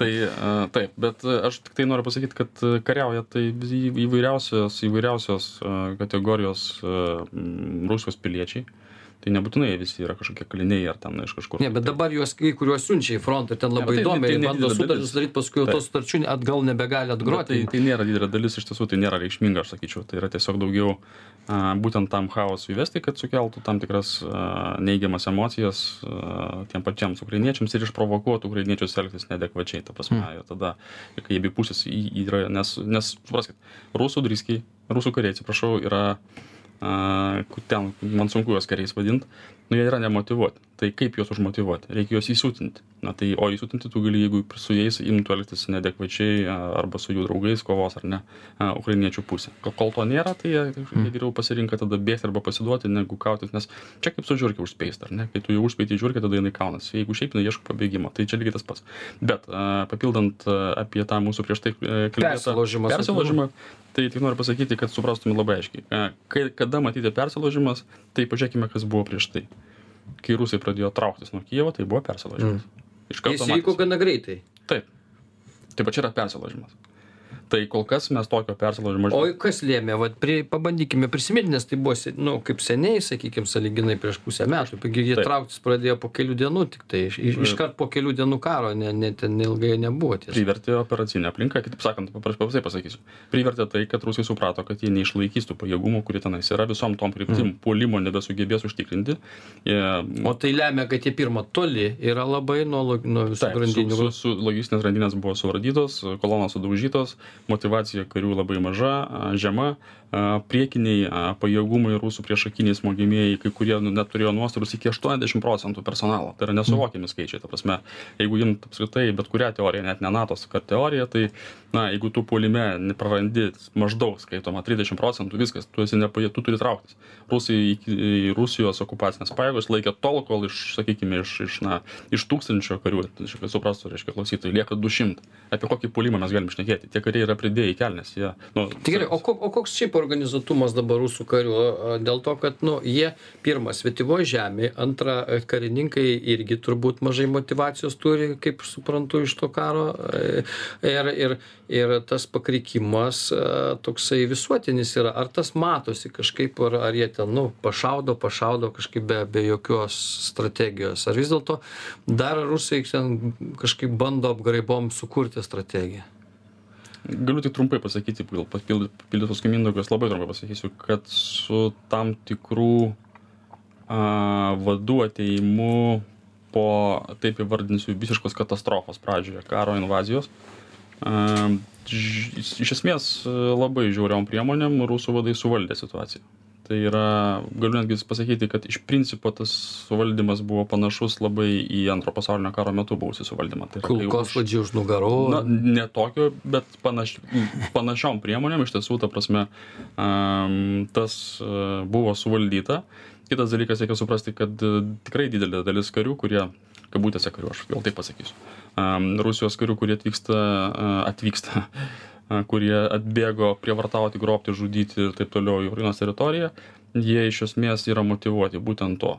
tai a, taip, bet a, aš tik tai noriu pasakyti, kad kariauja tai įvairiausios, įvairiausios kategorijos Rusijos piliečiai. Tai nebūtinai jie visi yra kažkokie kaliniai ar ten iš kažkur. Ne, bet dabar juos kai kuriuos siunčia į frontą ir ten Ne, labai bet tai- įdomiai tai ir bando sutartis sudaryti, paskui jau Taip. tos sutarčių atgal nebegali Bet atgroti. Tai, tai nėra didelė dalis, iš tiesų tai nėra reikšminga, aš sakyčiau. Tai yra tiesiog daugiau a, būtent tam chaosui įvesti, kad sukeltų tam tikras a, neigiamas emocijas a, tiem patiems ukrainiečiams ir išprovokuotų ukrainiečius elgtis nedekvačiai. Ta prasme, Mm. ir tada, kai abi pusės yra, nes, nes supraskit, rusų driskiai, rusų kariai, atsiprašau, yra a, ku- ten, man sunku juos kariais vadinti, nu jie yra nemotivuoti. Tai kaip juos užmotivuoti? Reikia juos įsiūtinti. Na tai, o įsiūtinti tu gali, jeigu su jais imtų elgtis nedekvačiai a, arba su jų draugais kovos ar ne, a, ukrainiečių pusė. Kol, to nėra, tai jie, jie geriau pasirinka tada bėgti arba pasiduoti, negu kautis, nes čia kaip su žiūrkiu užspėsti, ar ne? Kai tu jau užspėti žiūrkiu, tada jinai kaunasi. Jeigu šiaip jinai ieško pabėgimo, tai čia lygiai tas pats. Bet a, papildant a, apie tą mūsų prieš tai e, kalbėtą persilaužimą, tai tik noriu pasakyti, kad suprastume labai aiškiai. E, Kai, kada matyti persilaužimas, tai pažiūrėkime, kas buvo prieš tai. Kai rusai pradėjo trauktis nuo Kievo, tai buvo persilaužimas. Iš Jis karto vyko matėsi. gana greitai. Taip. Taip pat čia yra persilaužimas. Tai kol kas mes tokio persilaužimo O kas lėmė, vat, prie, pabandykime prisiminti, nes tai buvo, nu, kaip seniai, sakykime, saliginai prieš pusę metų. Taigi jie trauktis pradėjo po kelių dienų, tik tai iš, iš, iškart po kelių dienų karo, ne, ne ten ilgai nebuvo tiesa. privertė operacinė aplinka, kitaip sakant, papras- paprastai pasakysiu. Privertė tai, kad rusai suprato, kad jie neišlaikys tų pajėgumų, kurie tenais yra visom tom kryptim, mm. puolimo nebesugebės užtikrinti. Jie, O tai lemia, kad jie pirmą toli yra labai nuo, nuo visų grandinių. su, su logistinės grandinės buvo suvardytos, kolonos sudaužytos, motivacija karių labai maža, žema, priekiniai pajėgumai rusų priešakiniai smogimieji, kai kurie nu, net turėjo nuostolius iki 80 procentų personalo. Tai yra nesuvokiami skaičiai. Ta prasme, jeigu imt apskritai bet kurią teoriją, net ne NATO kar teoriją, tai, na, jeigu tu puolime neprarandi maždaug, skaitoma, 30 procentų, viskas, tu esi nepajė, tu turi trauktis. Rusai iki Rusijos okupacinės pajėgos laikė tol, kol iš, sakykime, iš, iš, na, iš tūkstančio karių, kad suprastų, reiškia, klausytojai, lieka 200. Apie kokį puolimą mes galim šnekėti? Tie kariai yra pridėję į kelnes. Jie, nu, Tai gerai, o, ko, o koks šiaip organizuotumas dabar rusų karių? Dėl to, kad, nu, jie, pirma, svetimoje žemėje, antra, e, karininkai irgi turbūt mažai motivacijos turi, kaip suprantu, iš to karo. e, Ir, ir, ir tas pakrikimas a, toksai visuotinis yra. Ar tas matosi kažkaip, ar, ar jie ten, nu, pašaudo, pašaudo kažkaip be, be jokios strategijos? Ar vis dėlto dar rusai ten kažkaip bando apgraibom sukurti strategiją? Galiu tik trumpai pasakyti, gal papildytos kaimindogos labai trumpai pasakysiu, kad su tam tikrų a, vadų ateimu po, taip įvardinsiu, visiškos katastrofos pradžioje, karo invazijos, iš esmės labai žiauriom priemonėm rusų vadai suvaldė situaciją. tai yra galiu netgi pasakyti kad iš principo tas suvaldymas buvo panašus labai į antro pasaulinio karo metu buvusį suvaldymą tai yra kai už- nugarų. Na, ne tokio, bet panaš, panašiom priemonėm iš tiesų, ta prasme, um, tas uh, buvo suvaldyta. Kitas dalykas, reikia suprasti, kad uh, tikrai didelė dalis karių, kurie, kabutėse karių, aš gal taip pasakysiu, Rusijos karių, kurie atvyksta, atvyksta kurie atbėgo prievartauti, grobti, žudyti ir taip toliau į Ukrainos teritoriją, jie iš esmės yra motivuoti būtent to.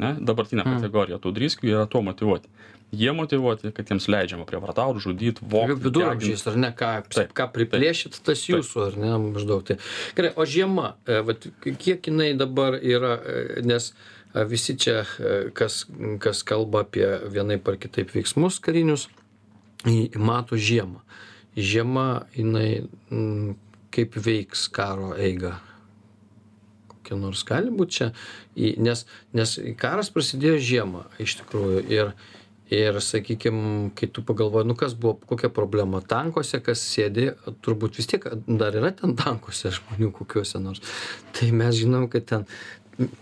Ne? Dabartinė Mm. kategorija tų driskių yra tuo motivuoti. Jie motivuoti, kad jiems leidžiama prievartauti, žudyti, vogti. viduramžiais, ar ne, ką, Taip, ką priplėšit, tas jūsų, ar ne, maždaug. Tai. Gerai, o žiema, e, vat, kiek jinai dabar yra, e, nes e, visi čia, e, kas, kas kalba apie vienai par kitaip veiksmus karinius, mato žiemą. Žiema, jinai kaip veiks karo eigą. Kokia nors gali būti čia, nes, nes karas prasidėjo žiemą iš tikrųjų ir, ir sakykime, kai tu pagalvoji, nu kas buvo, kokia problema tankuose, kas sėdi, turbūt vis tiek dar yra ten tankuose žmonių kokiuose nors. Tai mes žinom, kad ten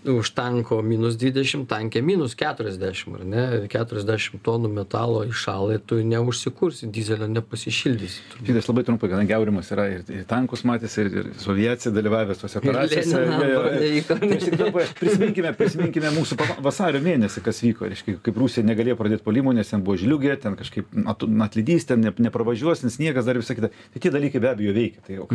už tanko minus 20, tankė minus 40, ar ne? 40 tonų metalo iššalai, tu neužsikursi, dizelio nepasišildysi. Šitas labai trumpai, kadangi Aurimas yra ir, ir tankus matęs, ir, ir su aviacija dalyvavęs tose Ir operacijose. Paveiko. Tai dabar prisiminkime, prisiminkime mūsų vasario mėnesį, kas vyko. Reiškia, kaip Rusija negalėjo pradėti polimų, nes ten buvo žliugė, ten kažkaip at- atlydys, ten ne, nepravažiuos, nes sniegas dar visą kitą. Tai tie dalykai be abejo veikia. Tai o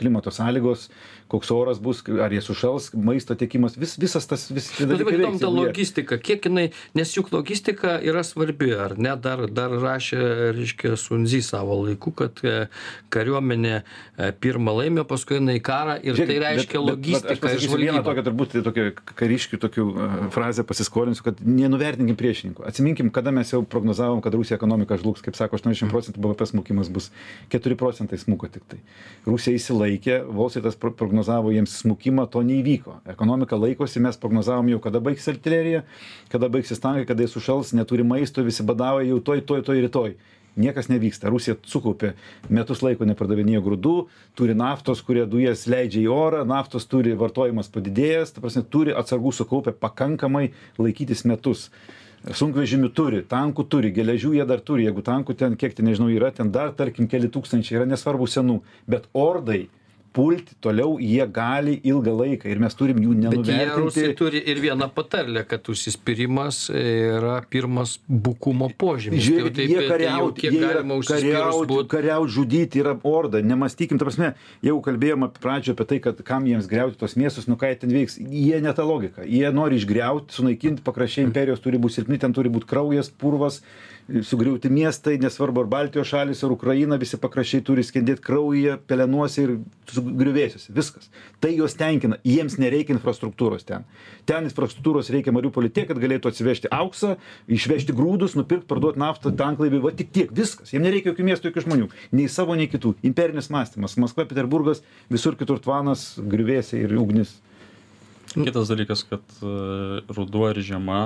klimato sąlygos, koks oras bus, ar jie sušals, maisto tiekimas, vis, visas tas, veiks, tą jeigu jie- logistiką, kiek jinai, nes juk logistika yra svarbi, ar ne, dar, dar rašė, reiškia, Sunzy savo laiku, kad e, kariuomenė e, pirmą laimė, paskui eina į karą ir Žiūrėk, tai reiškia bet- bet- bet logistiką Aš pasakysiu vieną tokią turbūt tokią kariškių tokių uh, frazę pasiskolinsiu, kad nenuvertinkim priešininkų. Atsiminkim, kada mes jau prognozavom, kad Rusija ekonomika žlugs, kaip sako, 80 procentų BVP smukimas bus 4 procentai smuko tik tai. Rusija įsilaikė, Volsitas pro- prognozavo jiems smukimą, to neįvyko. Ekonomika laikosi, mes prognozavom jau, kada baigsis artilerija, kada baigsis tankai, kada jis sušals, neturi maisto, visi badauja jau toj, toj, toj rytoj. Niekas nevyksta. Rusija sukaupė metus laiko nepardavinėjo grūdų, turi naftos, kurie dujas leidžia į orą, naftos turi vartojimas padidėjęs, ta prasme, turi atsargų sukaupę pakankamai laikytis metus. Sunkvežimių turi, tankų turi, geležių jie dar turi, jeigu tankų ten, kiek ten nežinau, yra, ten dar, tarkim, keli tūkstančiai yra nesvarbu senų, bet ordai pulti toliau jie gali ilgą laiką ir mes turim jų Bet jie nenuvertinti. turi ir vieną patarlę, kad užsispyrimas yra pirmas bukumo požymis. Žiūrėkit, Tai jie kariauti, kiek jie galima kariauti, kariauti, žudyti yra orda. Nemastykim, ta prasme, jau kalbėjom apie pradžio apie tai, kad kam jiems greuti tos miestus, nu ką jie ten veiks. Jie ne ta logika. Jie nori išgriauti, sunaikinti, pakraščiai imperijos turi būti silpni, ten turi būti kraujas, purvas, sugriauti miestai, nesvarbu ar Baltijos šalis, ar Ukraina, visi pakraščiai turi skendėti kraujyje, pelenuose ir griuvėsiuose. Viskas. Tai juos tenkina. Jiems nereikia infrastruktūros ten. Ten infrastruktūros reikia Mariupolį tiek, kad galėtų atsivežti auksą, išvežti grūdus, nupirkti, parduoti naftą, tanklaivį, va tik tiek. Viskas. Jiems nereikia jokių miestų, jokių žmonių. Nei savo, nei kitų. Imperinis mąstymas. Maskva, Peterburgas, visur kitur tvanas, griuvėsiai ir ugnis. Kitas dalykas, kad e, ruduo ir žiema,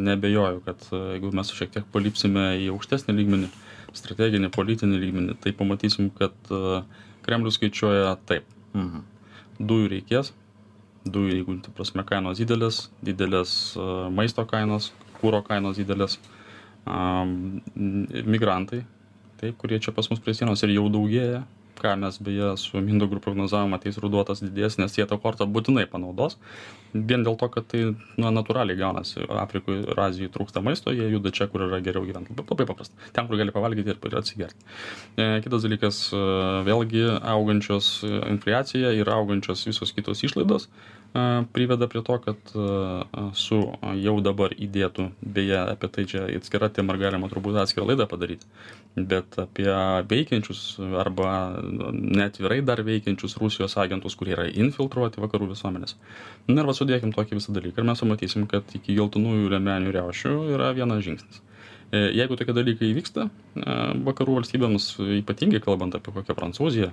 nebejoju, kad e, jeigu mes šiek tiek palipsime į aukštesnį lygmenį, strateginį, politinį lygmenį, tai pamatysim, kad e, Kremlius skaičiuoja taip. Mhm. Dujų reikės, dujų, jeigu, tai prasme, kainos didelės, didelės maisto kainos, kūro kainos didelės, migrantai, taip, kurie čia pas mus prie sienos ir jau daugėja, ką mes beje su Mindaugu prognozavom, ateis ruduotas didės, nes jie tą kortą būtinai panaudos. Vien dėl to, kad tai na, natūraliai gaunasi. Afrikoje ir Azijoje trūksta maisto, jie juda čia, kur yra geriau gyventi. Labai paprasta. Ten, kur gali pavalgyti ir atsigerti. E, kitas dalykas, e, vėlgi augančios e, infliacija ir augančios visos kitos išlaidos priveda prie to, kad su jau dabar įdėtų, beje, apie tai čia atskira tema ir galima turbūt atskirą laidą padaryti, bet apie veikiančius arba netvirai dar veikiančius Rusijos agentus, kurie yra infiltruoti vakarų visuomenės. Na ir va sudėkim tokį visą dalyką ir mes pamatysim, kad iki geltonųjų lemenių riaušių yra vienas žingsnis. E, Jeigu tokie dalykai įvyksta, e, vakarų valstybėms, ypatingai kalbant apie kokią Prancūziją,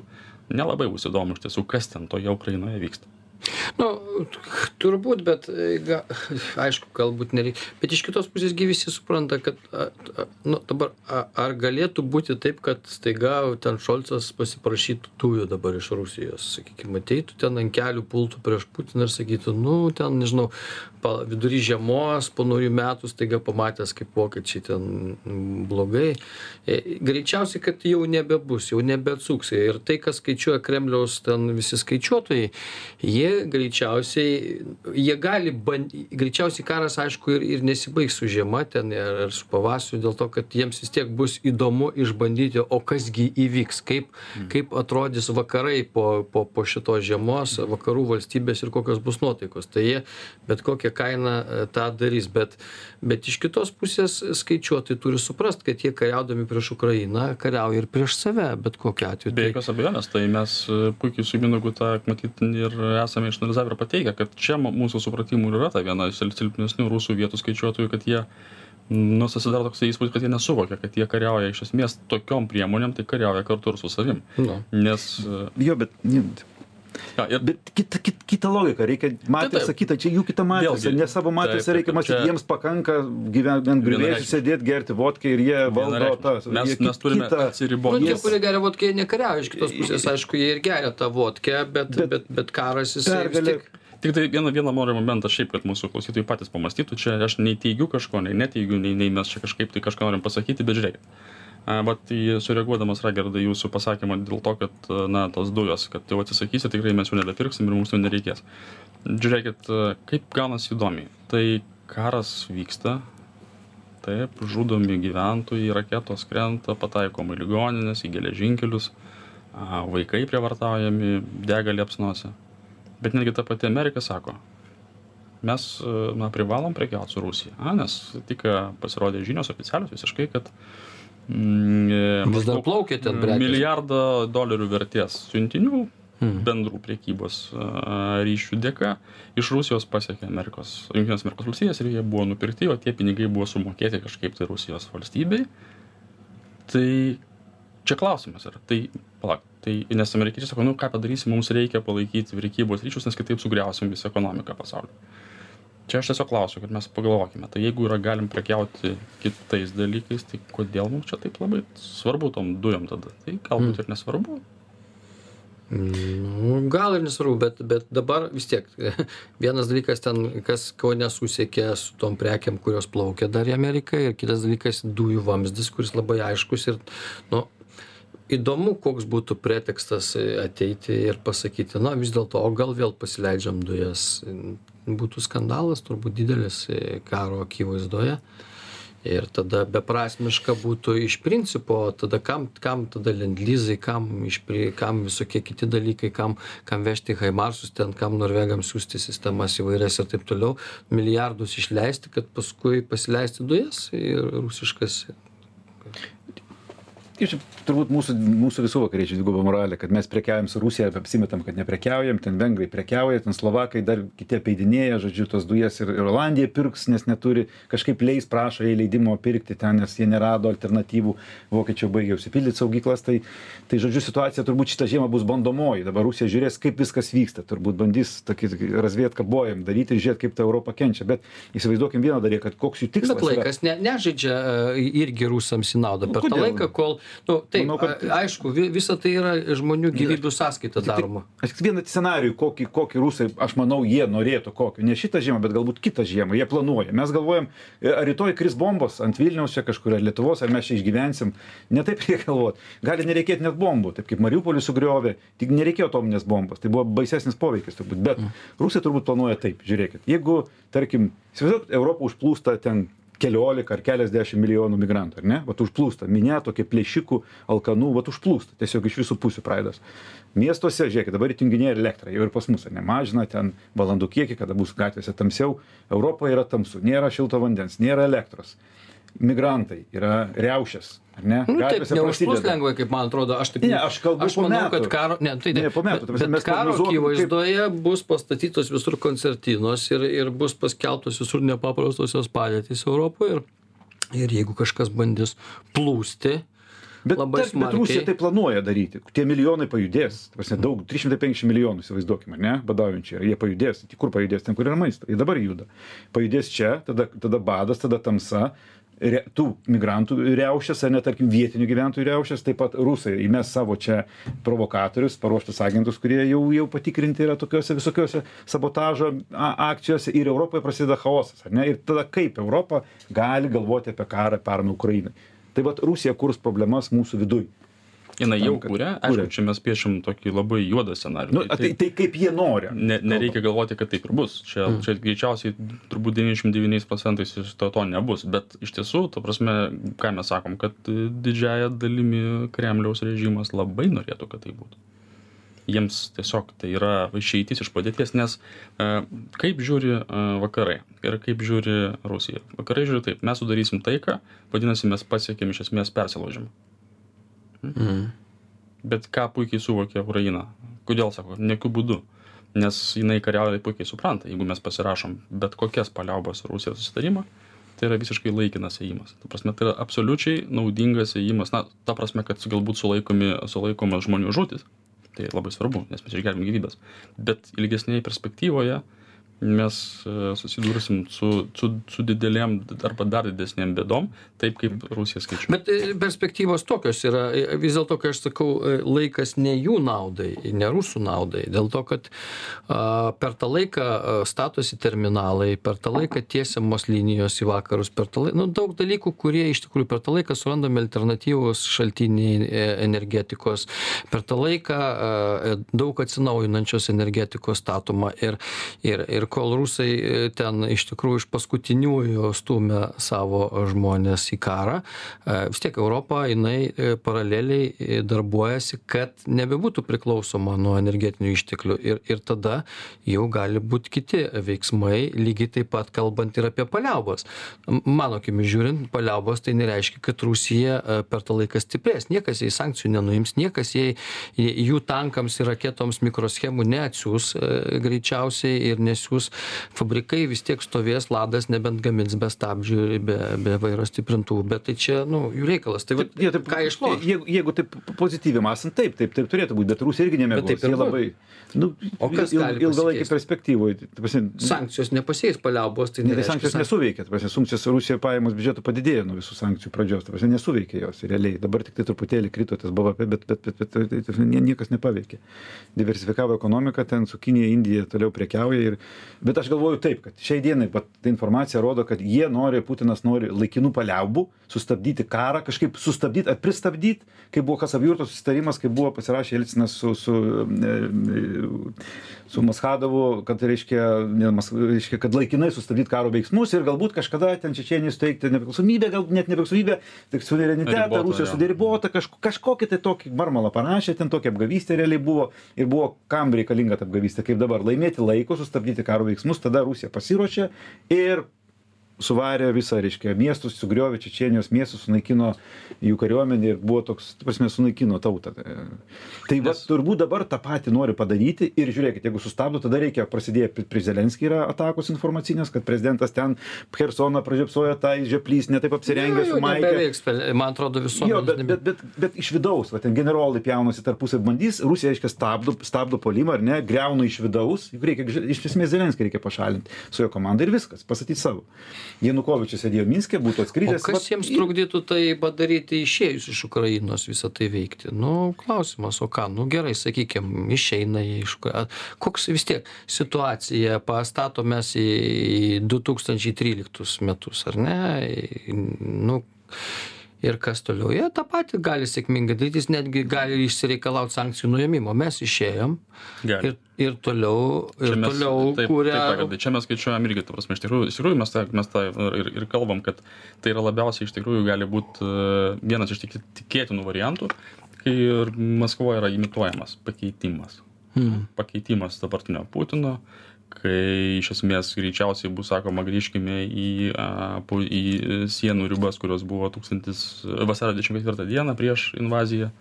nelabai bus įdomu iš tiesų, kas ten toje Ukrainoje vyksta. Nu turbūt bet e, ga aišku galbūt nereik. Bet iš kitos pusės visi supranta kad a a nu dabar a ar galėtų būti taip kad staiga ten šolcas pasiprašytų dujų dabar iš rusijos sakykim ateitų ten ant kelių pultų prieš putiną ir sakytų nu ten nežinau pa vidury žiemos po naujų metų staiga pamatęs kaip vokiečiai ten blogai. E greičiausiai kad jau nebebus jau nebeatsuksi ir tai ką skaičiuoja kremliaus ten visi skaičiuotojai jie greičiausiai jie gali ban greičiausiai karas aišku ir ir nesibaigs su žiema ten ar su pavasariu dėl to kad jiems vis tiek bus įdomu išbandyti o kas gi įvyks kaip kaip atrodys vakarai po po po šitos žiemos vakarų valstybės ir kokios bus nuotaikos. Tai jie bet kokia kaina e, tą darys. Bet bet iš kitos pusės skaičiuotojai turi suprast kad jie kariaudami prieš ukrainą kariauja ir prieš save bet kokiu atveju. Be tai jokios abejonės tai mes e, puikiai su mindaugu tą matyt ir esame išanalizavę ir pateikę kad čia mūsų supratimu ir yra ta viena silpnesnių rusų vietų skaičiuotojų kad jie nu susidaro toksai įspūdis kad jie nesuvokia kad jie kariauja iš esmės tokiom priemonėm tai kariauja kartu ir su savim. Nu. Nes e, Jo, bet, jo, ir bet kita, kita, kita logika, reikia matyti, kita, čia jų kita Vėlgi, ne savo taip, reikia matyti, čia- jiems pakanka gyventi Vienareikšmiškai. sėdėti, gerti vodką ir jie valdo tą. mes jie mes turime kitą- Nu, atsiriboti tie, Jis- kurie geria vodką, jie nekariauja. Iš kitos pusės, aišku, jie ir geria tą vodkę, bet, bet, Bet- bet, karas jis vis Pergalė. tiek. Tik tai vieną, vieną noriu momentą šiaip, kad mūsų klausytojai patys pamastytų, čia aš nei teigiu kažko, nei neteigiu, nei, nei mes čia kažkaip tai kažką norim pasakyti, bet žiūrėkit. Vat sureaguodamas Ragardai jūsų pasakymą dėl to, kad na, tos dujos, kad jau atsisakysi, tikrai mes jų nebepirksim ir mums jų nereikės. Žiūrėkit, kaip gaunasi įdomiai. Tai karas vyksta, taip, žudomi gyventojai, raketos krenta, pataikoma į ligoninės, į geležinkelius, vaikai prievartaujami, dega liepsnuose. Bet netgi ta pati Amerika sako, mes na, privalom prekiauti su Rusija. A, nes tik pasirodė žinios oficialios visiškai, kad e, Vis dar plaukia ten e, prekės. Milijardą dolerių vertės siuntinių Hmm. bendrų priekybos ryšių dėka iš Rusijos pasiekė Amerikos, Junktinės Amerikos valstybės ir jie buvo nupirkti, o tie pinigai buvo sumokėti kažkaip tai Rusijos valstybei. Tai čia klausimas yra. Tai, palauk, tai nes amerikiečiai sako, nu ką padarysim, mums reikia palaikyti prekybos ryšius, nes kitaip sugriausim visą ekonomiką pasaulio. Čia aš tiesiog klausiu, kad mes pagalvokime, tai jeigu yra galim prekiauti kitais dalykais, tai kodėl mums čia taip labai svarbu tom dujom tada? Tai galbūt ir nesvarbu. Nu, gal ir nesvarbu, bet, bet dabar vis tiek vienas dalykas ten, kas ko nesusiekė su tom prekiam, kurios plaukia dar į Ameriką ir kitas dalykas dujų vamzdis, kuris labai aiškus ir, nu, įdomu, koks būtų pretekstas ateiti ir pasakyti, na vis dėlto, o gal vėl pasileidžiam dujas. Būtų skandalas turbūt didelis e, karo akivaizdoje. Ir tada beprasmiška būtų iš principo, tada kam, kam tada lendlyzai, kam, išpri, kam visokie kiti dalykai, kam, kam vežti haimarsus, ten kam norvegams siūsti sistemas įvairias ir taip toliau, milijardus išleisti, kad paskui pasileisti dujas ir rusiškas. Ir čia turbūt mūsų, mūsų visų vakariečių dviguba moralė, kad mes prekiaujam su Rusija, apsimetam, kad neprekiaujam, ten vengrai prekiauja, ten slovakai dar kiti apeidinėja, žodžiu, tos dujas ir, ir Olandija pirks, nes neturi, kažkaip leis, prašo jai leidimo pirkti ten, nes jie nerado alternatyvų, vokiečiai baigė užsipildyti saugyklas, tai, tai žodžiu, situacija turbūt šitą žiemą bus bandomoji, dabar Rusija žiūrės, kaip viskas vyksta, turbūt bandys tokį razviet kabojam daryti ir žiūrėti, kaip ta Europa kenčia, bet įsivaizduokim vieną dalyką, kad koks jų tikslas. Bet laikas ne, nežaidžia e, irgi rusams į naudą. Per tą laiką, kol, nu, taip, Manau, kad- a- aišku, vi- visa tai yra žmonių gyvybių sąskaita daroma. Aš tik vieną scenarijų, kokį, kokį rusai, aš manau, jie norėtų kokį. Ne šitą žiemą, bet galbūt kitą žiemą. Jie planuoja. Mes galvojam, e, ar rytoj kris bombos ant Vilniaus čia kažkur, ar Lietuvos, ar mes čia išgyvensim. Ne taip reikia galvoti. Gali nereikėti net bombų, taip kaip Mariupolį sugriovė, tik nereikėjo atominės bombos. Tai buvo baisesnis poveikis turbūt. Bet rusai turbūt planuoja taip. Žiūrėkit, jeigu, tarkim, įsivaizduokit, Europą užplūsta ten keliolika ar keliasdešimt milijonų migrantų, ar ne? Vat užplūsta, minė tokie plėšikų, alkanų, vat užplūsta, tiesiog iš visų pusių praidas. Miestuose, žiūrėkit, dabar įtinginėja elektrą, jau ir pas mus, ar ne, mažina ten valandų kiekį, kada bus gatvėse tamsiau. Europoje yra tamsu, nėra šilto vandens, nėra elektros. Migrantai yra reušės, ar ne? Nu, taip, neužplūs lengvai, kaip man atrodo. Aš, taip, Ne, aš kalbu aš manau, metų. kad karo, ne, tai Ne, ne, po metų, bet, mes karo prognozuokim, kaip- akivaizdoje bus pastatytos visur koncertinos ir, ir bus paskelbtos visur nepaprastosios padėtys Europoje. Ir, ir jeigu kažkas bandys plūsti, Bet, labai tarp, bet Rusija tai planuoja daryti. Tie milijonai pajudės. prasme, Daug, 350 milijonų įsivaizduokime, ne, badaujančiai. Jie pajudės. Tai kur pajudės? Ten, kur yra maistas. Jie dabar juda. Pajudės čia, tada, tada badas, tada tamsa. Re, tų migrantų riaušės, ar net, tarkim, vietinių gyventojų riaušės, taip pat rusai įmes savo čia provokatorius, paruoštus agentus, kurie jau, jau patikrinti yra tokiuose visokiuose sabotažo a- akcijose ir Europoje prasideda chaosas. ar Ne? Ir tada kaip Europa gali galvoti apie karą paramą Ukrainai. Tai vad Rusija kurs problemas mūsų viduje. Jinai jau Tam, kuria kuria. aišku čia mes piešim tokį labai juodą scenarijų Nu, tai, tai kaip jie nori. ne, nereikia galvoti, kad taip ir bus. Čia, mm. čia greičiausiai turbūt 99 procentais iš to, to nebus. Bet iš tiesų, to prasme, ką mes sakom, kad didžiaja dalimi Kremliaus režimas labai norėtų, kad tai būtų. Jiems tiesiog tai yra išeitis iš padėties, nes e, kaip žiūri e, vakarai ir kaip žiūri Rusija. Vakarai žiūri taip, mes sudarysim taiką, vadinasi, mes pasiekėm iš esmės persilaužimą. Mm. Bet ką puikiai suvokia Ukraina? Kodėl sako, nekiu būdu? Nes jinai kariauja puikiai supranta, jeigu mes pasirašom bet kokias paliaubas su Rusija susitarimą, tai yra visiškai laikinas ėjimas. Ta prasme, tai yra absoliučiai naudingas ėjimas. Na, ta prasme, kad galbūt sulaikomi, sulaikomas žmonių žūtis. Tai labai svarbu, nes mes išgelbim gyvybės. Bet ilgesnėje perspektyvoje mes e, susidursim su, su, su didelėm arba dar didesnėm bėdom, taip kaip Rusija skaičiuoja. Bet e, perspektyvos tokios yra, e, vis dėlto, kai aš sakau, laikas ne jų naudai, ne rusų naudai, dėl to, kad a, per tą laiką statosi terminalai, per tą laiką tiesiamos linijos į vakarus, per tą laiką, nu, daug dalykų, kurie iš tikrųjų per tą laiką surandami alternatyvus šaltiniai energetikos, per tą laiką a, daug atsinaujinančios energetikos statoma ir, ir, ir kol rusai e, ten iš tikrųjų iš paskutiniųjų stumia savo žmonės į karą, e, vis tiek Europa jinai e, paraleliai darbuojasi, kad nebebūtų priklausoma nuo energetinių išteklių ir, ir tada jau gali būti kiti veiksmai, lygiai taip pat kalbant ir apie paliaubas. Mano akimi žiūrint, paliaubos tai nereiškia, kad Rusija per tą laiką stiprės. Niekas jai sankcijų nenuims, niekas jai jų tankams ir raketoms mikroschemų neatsiūs greičiausiai ir nesiūs. Fabrikai vis tiek stovės, ladas nebent gamins be stabdžių, ir be, be vairo stiprintuvų, bet tai čia, nu, jų reikalas. Tai va, Jie taip, ką išloš? Jeigu, jeigu taip pozityviai mąstant, taip, taip, taip turėtų būti, bet Rusija irgi. Bet taip ir labai. Nu, O kas il, ilgalaikį perspektyvoje. Sankcijos nepasieis paliaubos, tai Ne, tai sankcijos sank- nesuveikia, sankcijos Rusija pajamos biudžeto padidėjo nuo visų sankcijų pradžios, ta prasme, nesuveikia jos realiai. Dabar tik tai truputėlį krito tas BVP, bet, bet, bet, bet, bet tai, niekas nepaveikė. Diversifikavo ekonomiką, ten su Kinija, Indija toliau prekiauja. Ir, bet aš galvoju taip, kad šiai dienai pat, ta informacija rodo, kad jie nori, Putinas nori laikinų paliaubų, sustabdyti karą, kažkaip sustabdyti ar pristabdyti, kai buvo Kasavjurtos susitarimas, kai buvo pasirašę Elcinas su, su, su Mashadovu, kad reiškia, ne, Mas- reiškia, kad laikinai sustabdyti karo veiksmus ir galbūt kažkada ten Čečenijai suteikti nepriklausomybę, gal net nepriklausomybę, tik suverenitetą, Ribotą, Rusijos jo. suderibotą, kaž, kažkokį tai tokį marmalą parašė, ten tokia apgavystė realiai buvo ir buvo kam reikalinga ta apgavystė, kaip dabar laimėti laiko, sustabdyti karo veiksmus, tada Rusija pasiruošė ir suvarė visą, reiškia, miestus, sugriovė Čečenijos miestus, sunaikino jų kariuomenį ir buvo toks, prasme, sunaikino tautą. Tai va, Nes- turbūt dabar tą patį nori padaryti ir žiūrėkit, jeigu sustabdo, tada reikia prasidėję pri- prie Zelenskį yra atakos informacinės, kad prezidentas ten Hersoną pražiopsojo, tai žeplys netaip apsirengė Jo, su jo, Maike. nebeveiks, per- Man atrodo, Jo, visuomenė. bet, bet, bet, bet iš vidaus, va, ten generolai pjaunasi tarpusai bandys, Rusija, aiškiai, stabdo, stabdo polimą, ar ne, greuna iš vidaus, juk reikia, iš esmės Zelenskį reikia pašalinti su jo komanda ir viskas, pasakyti savo. Janukovičius sėdėjo Minske, būtų O atskridęs. kas vat, jiems trukdytų tai padaryti išėjus iš Ukrainos visą tai veikti? Nu, klausimas, o ką? Nu, gerai, sakykime, išeina jie iš Ukra- Koks vis tiek situacija pastatomės į 2013 metus, ar ne? Nu, ir kas toliau? Jie tą patį gali sėkmingai daryti, jis netgi gali išsireikalauti sankcijų nuėmimo. Mes išėjom Gali. ir, ir toliau, ir Čia mes- toliau taip, kuria... taip, Raigardai, čia mes skaičiuojam irgi, ta prasme, iš tikrųjų, iš tikrųjų mes tą, mes tą ir, ir kalbam, kad tai yra labiausiai iš tikrųjų gali būti vienas iš tik- tikėtinų variantų, kai ir Maskvoje yra imituojamas pakeitimas. Hmm. Pakeitimas dabartinio Putino, kai iš esmės greičiausiai bus sakoma grįžkime į, a, pu- į sienų ribas, kurios buvo 1000, vasario 24 dieną prieš invaziją.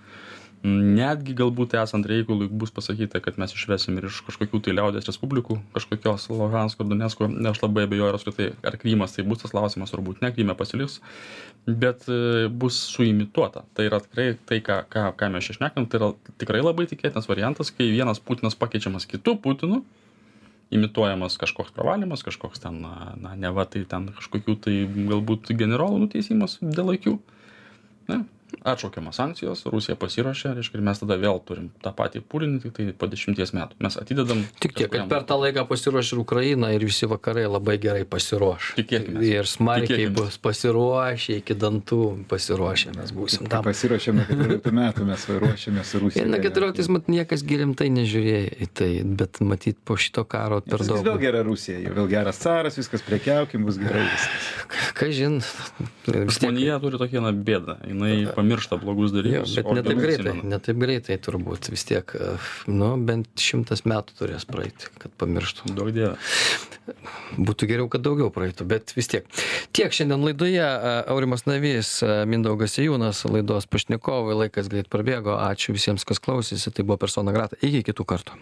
netgi galbūt esant reikalui bus pasakyta kad mes išvesim ir iš kažkokių tai liaudies respublikų kažkokios luhansko donecko aš labai abejoju ar apskritai ar krymas tai bus tas klausimas turbūt ne kryme pasiliks. Bet e, bus suimituota. Tai yra tikrai tai ką ką ką mes čia šnekam tai yra tikrai labai tikėtinas variantas kai vienas putinas pakeičiamas kitu putinu imituojamas kažkoks pravalymas kažkoks ten na na neva tai ten kažkokių tai galbūt generolų nuteisimas dėl akių. Na atšaukiamos sankcijos rusija pasiruošia reiškia ir mes tada vėl turim tą patį pūlinį tiktai po dešimties metų mes atidedam Tik tiek, kad per tą laiką pasiruoš ir Ukraina ir visi vakarai labai gerai pasiruoš. Tikėkimės. Ir smarkiai bus pasiruošę, iki dantų pasiruošę mes būsim tam. Pasiruošėme 14 metų, mes ruošiamės su Rusija. Ir na 14 mat niekas girimtai nežiūrėjo į tai, bet matyt po šito karo per daug. vėl gera Rusija, jau vėl geras caras, viskas prekiaukim, bus gerai viskas. Ką žin, vis tiek. žmonija turi tokią na bėdą jinai pamiršta blogus Jo, dalykus bet o ne taip greitai, atsimena. ne taip greitai turbūt vis tiek, e, nu, bent šimtas metų turės praeiti, kad pamirštų. duok dieve Būtų geriau, kad daugiau praeitų, bet vis tiek. Tiek šiandien laidoje e, Aurimas Navys, e, Mindaugas Ejūnas, laidos pašnekovai, laikas greit prabėgo, ačiū visiems, kas klausėsi, tai buvo persona grata, iki kitų kartų.